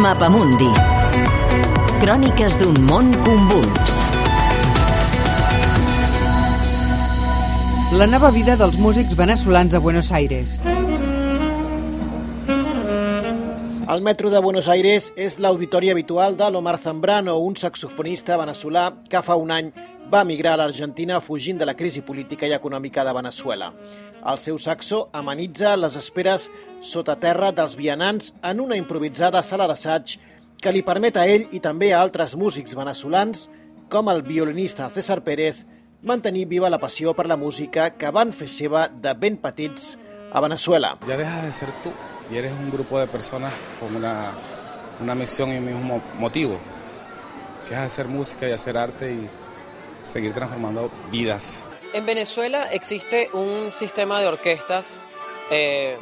Mapamundi. Cròniques d'un món convuls. La nova vida dels músics venezolans a Buenos Aires. El metro de Buenos Aires és l'auditori habitual de l'Omar Zambrano, un saxofonista venezolà que fa un any va emigrar a l'Argentina fugint de la crisi política i econòmica de Venezuela. El seu saxo amenitza les esperes sota terra dels vianants en una improvisada sala d'assaig que li permet a ell i també a altres músics venezolans, com el violinista César Pérez, mantenir viva la passió per la música que van fer seva de ben petits a Venezuela. Ya dejas de ser tú y eres un grupo de personas con una, una misión y un mismo motivo, que es hacer música y hacer arte y seguir transformando vidas. En Venezuela existe un sistema de orquestas eh,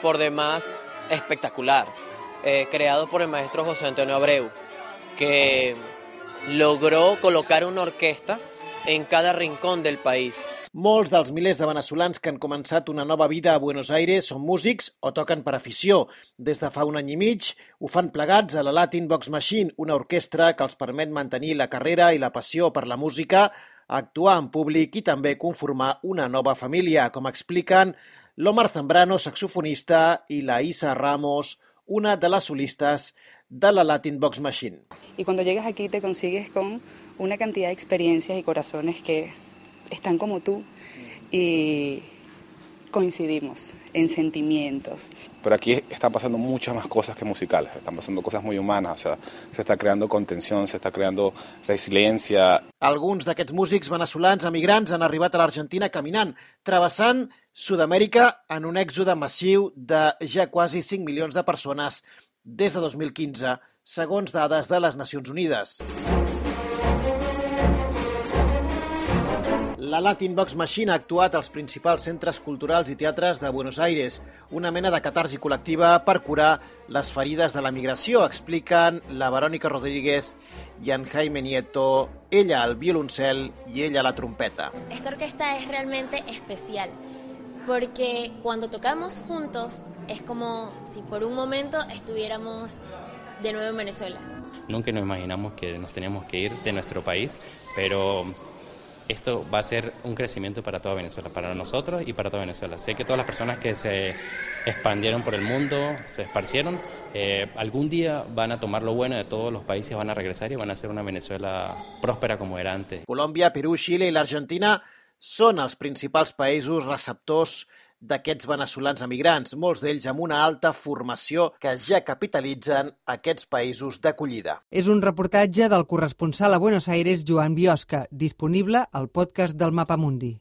por demás espectacular, eh, creado por el maestro José Antonio Abreu, que logró colocar una orquesta en cada rincón del país. Molts dels milers de venezolans que han començat una nova vida a Buenos Aires són músics o toquen per afició. Des de fa un any i mig ho fan plegats a la Latin Box Machine, una orquestra que els permet mantenir la carrera i la passió per la música, actuar en públic i també conformar una nova família, com expliquen l'Omar Zambrano, saxofonista, i la Isa Ramos, una de les solistes de la Latin Box Machine. Y cuando llegas aquí te consigues con una cantidad de experiencias y corazones que están como tú y coincidimos en sentimientos. Pero aquí están pasando muchas más cosas que musicales, están pasando cosas muy humanas, o sea, se está creando contención, se está creando resiliencia. Alguns d'aquests músics venezolans emigrants han arribat a l'Argentina caminant, travessant Sud-amèrica en un èxode massiu de ja quasi 5 milions de persones des de 2015, segons dades de les Nacions Unides. La Latin Box Machine ha actuat als principals centres culturals i teatres de Buenos Aires, una mena de catarsi col·lectiva per curar les ferides de la migració, expliquen la Verònica Rodríguez i en Jaime Nieto, ella al violoncel i ella a la trompeta. Esta orquesta es realmente especial porque cuando tocamos juntos es como si por un momento estuviéramos de nuevo en Venezuela. Nunca nos imaginamos que nos teníamos que ir de nuestro país, pero esto va a ser un crecimiento para toda Venezuela, para nosotros y para toda Venezuela. Sé que todas las personas que se expandieron por el mundo, se esparcieron, eh, algún día van a tomar lo bueno de todos los países, van a regresar y van a hacer una Venezuela próspera como era antes. Colòmbia, Perú, Xile i l'Argentina són els principals països receptors d'aquests venezolans emigrants, molts d'ells amb una alta formació que ja capitalitzen aquests països d'acollida. És un reportatge del corresponsal a Buenos Aires, Joan Biosca, disponible al podcast del Mapamundi.